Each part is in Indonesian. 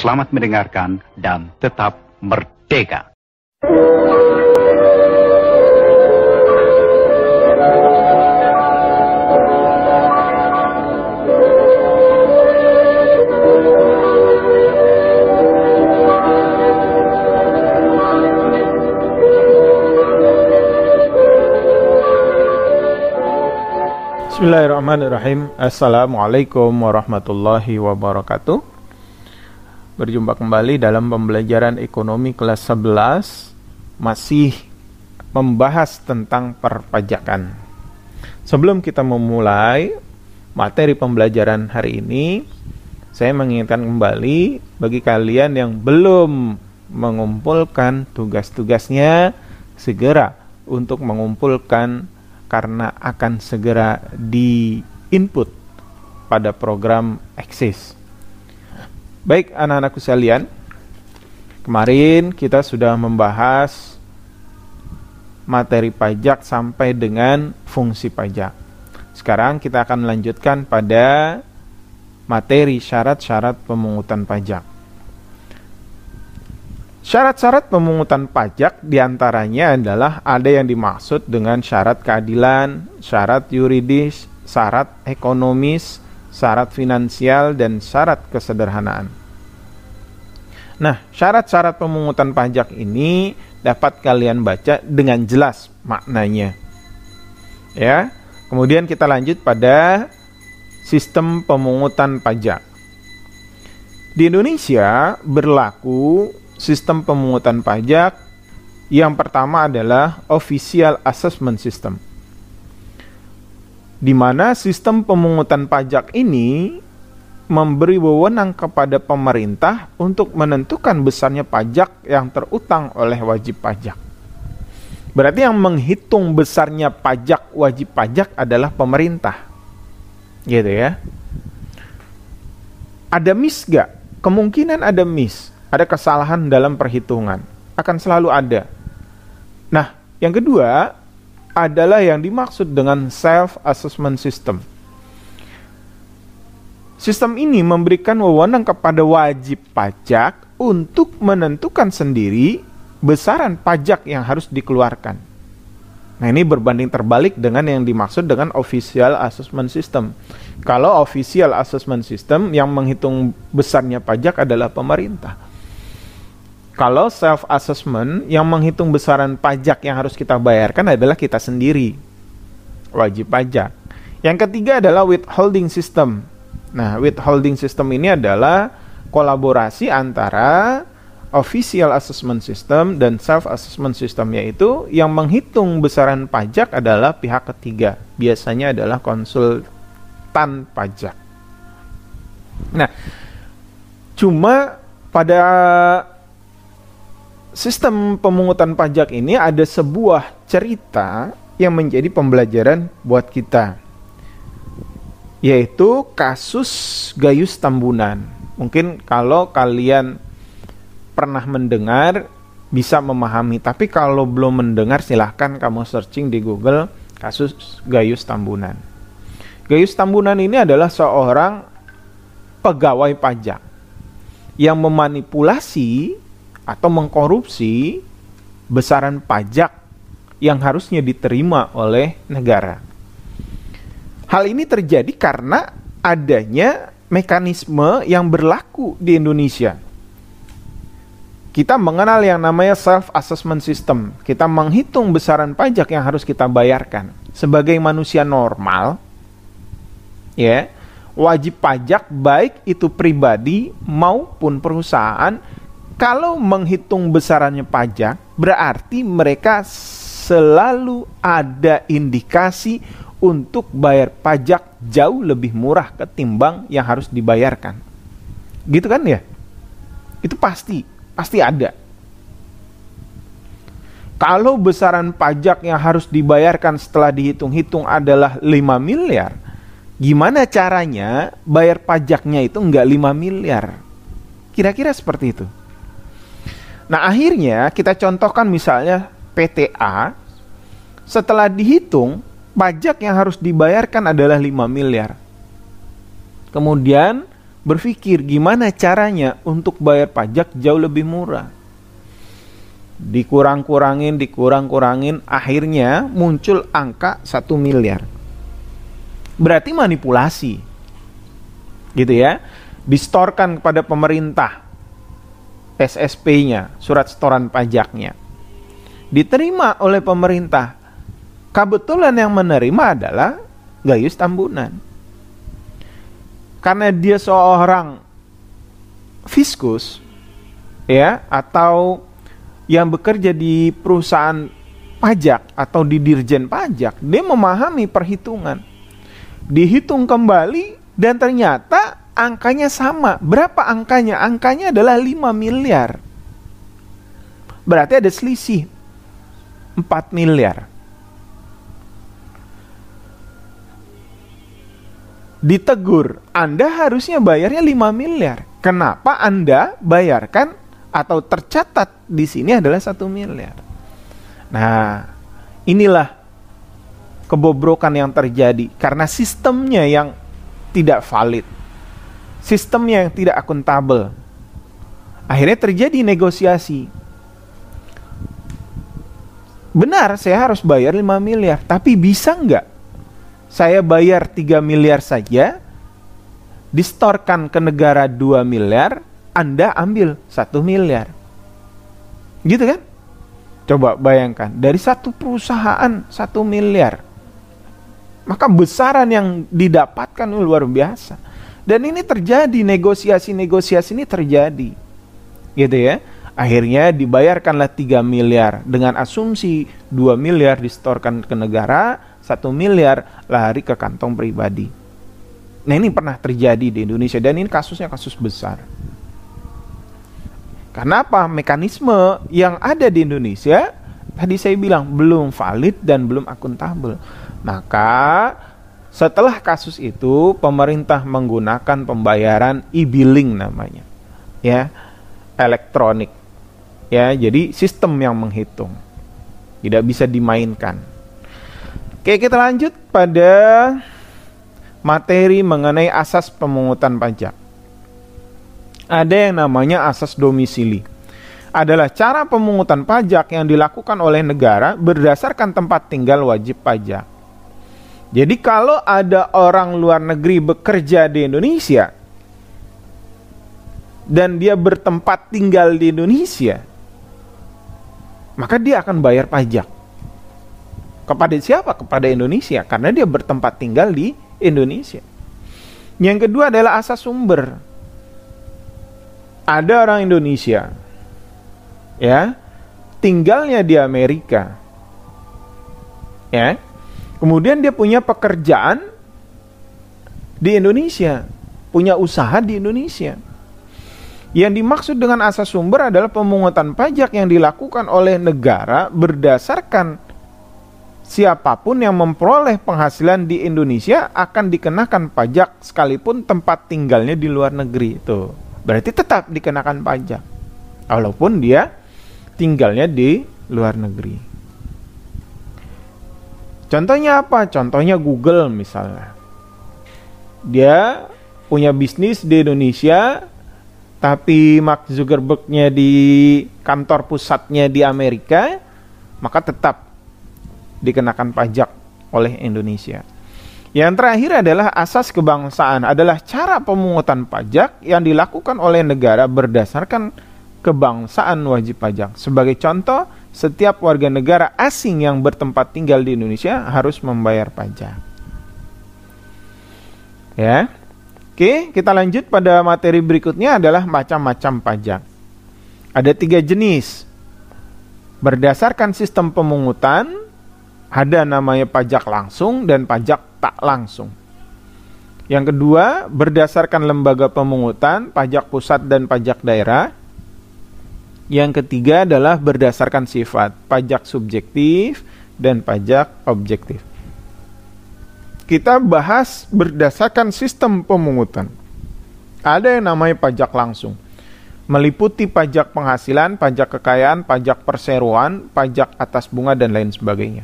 Selamat mendengarkan dan tetap merdeka. Bismillahirrahmanirrahim Assalamualaikum warahmatullahi wabarakatuh Berjumpa kembali dalam pembelajaran ekonomi kelas 11 Masih membahas tentang perpajakan Sebelum kita memulai materi pembelajaran hari ini Saya mengingatkan kembali bagi kalian yang belum mengumpulkan tugas-tugasnya Segera untuk mengumpulkan karena akan segera di input pada program Axis. Baik anak-anakku sekalian, kemarin kita sudah membahas materi pajak sampai dengan fungsi pajak. Sekarang kita akan melanjutkan pada materi syarat-syarat pemungutan pajak. Syarat-syarat pemungutan pajak di antaranya adalah ada yang dimaksud dengan syarat keadilan, syarat yuridis, syarat ekonomis, syarat finansial, dan syarat kesederhanaan. Nah, syarat-syarat pemungutan pajak ini dapat kalian baca dengan jelas maknanya. Ya, kemudian kita lanjut pada sistem pemungutan pajak. Di Indonesia berlaku sistem pemungutan pajak yang pertama adalah official assessment system. Di mana sistem pemungutan pajak ini memberi wewenang kepada pemerintah untuk menentukan besarnya pajak yang terutang oleh wajib pajak. Berarti yang menghitung besarnya pajak wajib pajak adalah pemerintah. Gitu ya. Ada miss gak? Kemungkinan ada miss ada kesalahan dalam perhitungan. Akan selalu ada. Nah, yang kedua adalah yang dimaksud dengan self-assessment system. Sistem ini memberikan wewenang kepada wajib pajak untuk menentukan sendiri besaran pajak yang harus dikeluarkan. Nah, ini berbanding terbalik dengan yang dimaksud dengan official assessment system. Kalau official assessment system yang menghitung besarnya pajak adalah pemerintah. Kalau self assessment yang menghitung besaran pajak yang harus kita bayarkan adalah kita sendiri. Wajib pajak. Yang ketiga adalah withholding system. Nah, withholding system ini adalah kolaborasi antara official assessment system dan self assessment system yaitu yang menghitung besaran pajak adalah pihak ketiga. Biasanya adalah konsultan pajak. Nah, cuma pada sistem pemungutan pajak ini ada sebuah cerita yang menjadi pembelajaran buat kita yaitu kasus Gayus Tambunan. Mungkin kalau kalian pernah mendengar bisa memahami, tapi kalau belum mendengar silahkan kamu searching di Google kasus Gayus Tambunan. Gayus Tambunan ini adalah seorang pegawai pajak yang memanipulasi atau mengkorupsi besaran pajak yang harusnya diterima oleh negara. Hal ini terjadi karena adanya mekanisme yang berlaku di Indonesia. Kita mengenal yang namanya self assessment system. Kita menghitung besaran pajak yang harus kita bayarkan. Sebagai manusia normal, ya, wajib pajak baik itu pribadi maupun perusahaan kalau menghitung besarannya pajak, berarti mereka selalu ada indikasi untuk bayar pajak jauh lebih murah ketimbang yang harus dibayarkan. Gitu kan ya? Itu pasti, pasti ada. Kalau besaran pajak yang harus dibayarkan setelah dihitung-hitung adalah 5 miliar, gimana caranya bayar pajaknya itu enggak 5 miliar? Kira-kira seperti itu. Nah akhirnya kita contohkan misalnya PTA setelah dihitung pajak yang harus dibayarkan adalah 5 miliar. Kemudian berpikir gimana caranya untuk bayar pajak jauh lebih murah. Dikurang-kurangin, dikurang-kurangin, akhirnya muncul angka 1 miliar. Berarti manipulasi. Gitu ya. Distorkan kepada pemerintah. SSP-nya, surat setoran pajaknya. Diterima oleh pemerintah. Kebetulan yang menerima adalah Gayus Tambunan karena dia seorang fiskus ya atau yang bekerja di perusahaan pajak atau di dirjen pajak, dia memahami perhitungan. Dihitung kembali dan ternyata angkanya sama. Berapa angkanya? Angkanya adalah 5 miliar. Berarti ada selisih 4 miliar. Ditegur, Anda harusnya bayarnya 5 miliar. Kenapa Anda bayarkan atau tercatat di sini adalah satu miliar? Nah, inilah kebobrokan yang terjadi karena sistemnya yang tidak valid. Sistemnya yang tidak akuntabel. Akhirnya terjadi negosiasi. Benar, saya harus bayar 5 miliar, tapi bisa nggak saya bayar 3 miliar saja, distorkan ke negara 2 miliar, Anda ambil 1 miliar. Gitu kan? Coba bayangkan, dari satu perusahaan 1 miliar. Maka besaran yang didapatkan luar biasa. Dan ini terjadi, negosiasi-negosiasi ini terjadi. Gitu ya. Akhirnya dibayarkanlah 3 miliar dengan asumsi 2 miliar distorkan ke negara, satu miliar lari ke kantong pribadi. Nah ini pernah terjadi di Indonesia dan ini kasusnya kasus besar. Karena apa? Mekanisme yang ada di Indonesia tadi saya bilang belum valid dan belum akuntabel. Maka setelah kasus itu pemerintah menggunakan pembayaran e-billing namanya. Ya, elektronik. Ya, jadi sistem yang menghitung. Tidak bisa dimainkan. Oke, kita lanjut pada materi mengenai asas pemungutan pajak. Ada yang namanya asas domisili. Adalah cara pemungutan pajak yang dilakukan oleh negara berdasarkan tempat tinggal wajib pajak. Jadi kalau ada orang luar negeri bekerja di Indonesia dan dia bertempat tinggal di Indonesia, maka dia akan bayar pajak. Kepada siapa? Kepada Indonesia karena dia bertempat tinggal di Indonesia. Yang kedua adalah asas sumber. Ada orang Indonesia ya, tinggalnya di Amerika. Ya. Kemudian dia punya pekerjaan di Indonesia, punya usaha di Indonesia. Yang dimaksud dengan asas sumber adalah pemungutan pajak yang dilakukan oleh negara berdasarkan siapa pun yang memperoleh penghasilan di Indonesia akan dikenakan pajak sekalipun tempat tinggalnya di luar negeri itu. Berarti tetap dikenakan pajak. Walaupun dia tinggalnya di luar negeri. Contohnya apa? Contohnya Google misalnya. Dia punya bisnis di Indonesia, tapi Mark Zuckerberg-nya di kantor pusatnya di Amerika, maka tetap dikenakan pajak oleh Indonesia. Yang terakhir adalah asas kebangsaan adalah cara pemungutan pajak yang dilakukan oleh negara berdasarkan kebangsaan wajib pajak. Sebagai contoh, setiap warga negara asing yang bertempat tinggal di Indonesia harus membayar pajak. Ya. Oke, kita lanjut pada materi berikutnya adalah macam-macam pajak. Ada tiga jenis. Berdasarkan sistem pemungutan, ada namanya pajak langsung dan pajak tak langsung. Yang kedua, berdasarkan lembaga pemungutan, pajak pusat dan pajak daerah. Yang ketiga adalah berdasarkan sifat, pajak subjektif dan pajak objektif. Kita bahas berdasarkan sistem pemungutan. Ada yang namanya pajak langsung. Meliputi pajak penghasilan, pajak kekayaan, pajak perseroan, pajak atas bunga, dan lain sebagainya.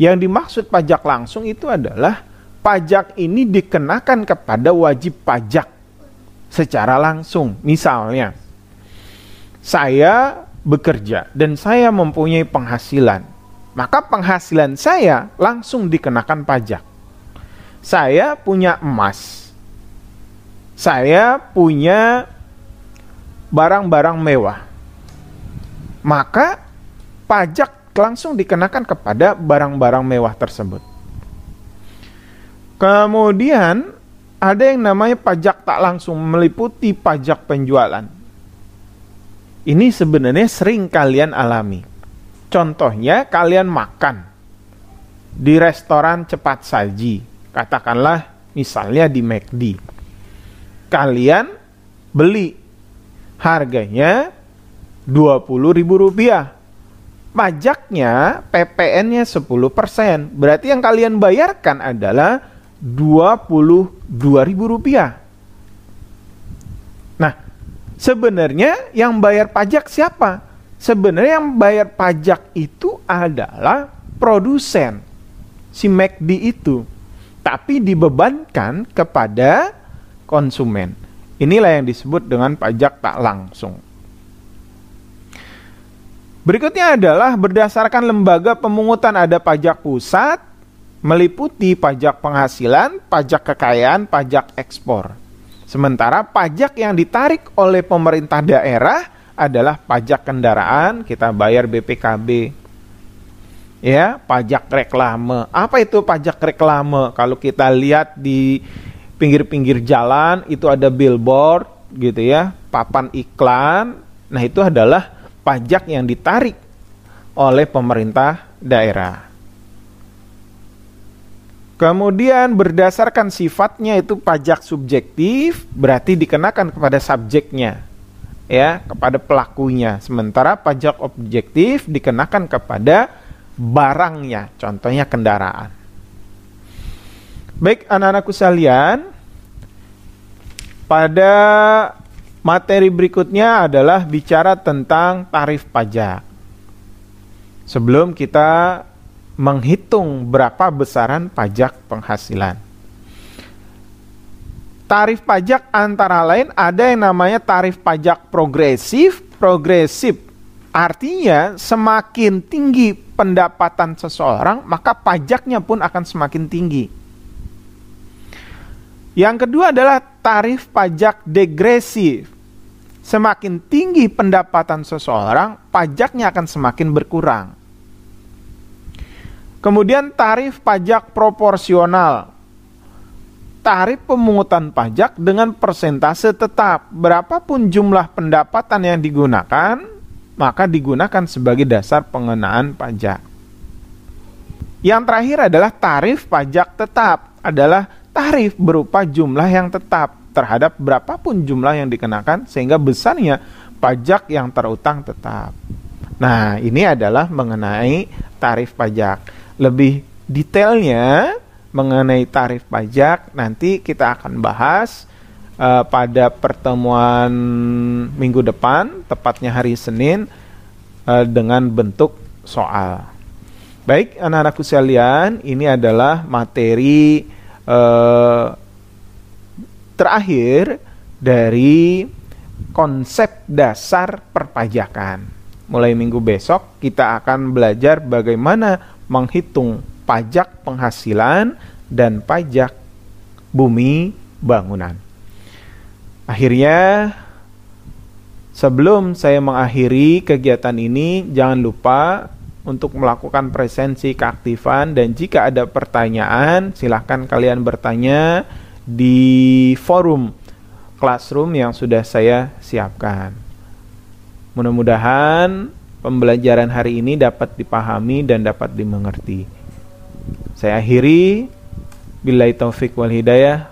Yang dimaksud pajak langsung itu adalah pajak ini dikenakan kepada wajib pajak secara langsung. Misalnya, saya bekerja dan saya mempunyai penghasilan, maka penghasilan saya langsung dikenakan pajak. Saya punya emas, saya punya barang-barang mewah, maka pajak langsung dikenakan kepada barang-barang mewah tersebut. Kemudian ada yang namanya pajak tak langsung meliputi pajak penjualan. Ini sebenarnya sering kalian alami. Contohnya kalian makan di restoran cepat saji, katakanlah misalnya di McD. Kalian beli harganya Rp20.000. Pajaknya PPN-nya 10%. Berarti yang kalian bayarkan adalah Rp22.000. Nah, sebenarnya yang bayar pajak siapa? Sebenarnya yang bayar pajak itu adalah produsen si McD itu. Tapi dibebankan kepada konsumen. Inilah yang disebut dengan pajak tak langsung. Berikutnya adalah berdasarkan lembaga pemungutan ada pajak pusat, meliputi pajak penghasilan, pajak kekayaan, pajak ekspor. Sementara pajak yang ditarik oleh pemerintah daerah adalah pajak kendaraan, kita bayar BPKB. Ya, pajak reklame. Apa itu pajak reklame? Kalau kita lihat di pinggir-pinggir jalan itu ada billboard gitu ya, papan iklan. Nah, itu adalah pajak yang ditarik oleh pemerintah daerah. Kemudian berdasarkan sifatnya itu pajak subjektif berarti dikenakan kepada subjeknya ya, kepada pelakunya. Sementara pajak objektif dikenakan kepada barangnya, contohnya kendaraan. Baik anak-anakku sekalian, pada materi berikutnya adalah bicara tentang tarif pajak. Sebelum kita menghitung berapa besaran pajak penghasilan. Tarif pajak antara lain ada yang namanya tarif pajak progresif, progresif. Artinya semakin tinggi pendapatan seseorang, maka pajaknya pun akan semakin tinggi. Yang kedua adalah tarif pajak degresif. Semakin tinggi pendapatan seseorang, pajaknya akan semakin berkurang. Kemudian tarif pajak proporsional. Tarif pemungutan pajak dengan persentase tetap. Berapapun jumlah pendapatan yang digunakan, maka digunakan sebagai dasar pengenaan pajak. Yang terakhir adalah tarif pajak tetap. Adalah tarif berupa jumlah yang tetap terhadap berapapun jumlah yang dikenakan sehingga besarnya pajak yang terutang tetap. Nah, ini adalah mengenai tarif pajak lebih detailnya mengenai tarif pajak nanti kita akan bahas uh, pada pertemuan minggu depan, tepatnya hari Senin uh, dengan bentuk soal. Baik, anak-anakku sekalian, ini adalah materi uh, terakhir dari konsep dasar perpajakan. Mulai minggu besok kita akan belajar bagaimana menghitung pajak penghasilan dan pajak bumi bangunan. Akhirnya, sebelum saya mengakhiri kegiatan ini, jangan lupa untuk melakukan presensi keaktifan dan jika ada pertanyaan, silahkan kalian bertanya di forum classroom yang sudah saya siapkan. Mudah-mudahan pembelajaran hari ini dapat dipahami dan dapat dimengerti. Saya akhiri bila taufik wal hidayah.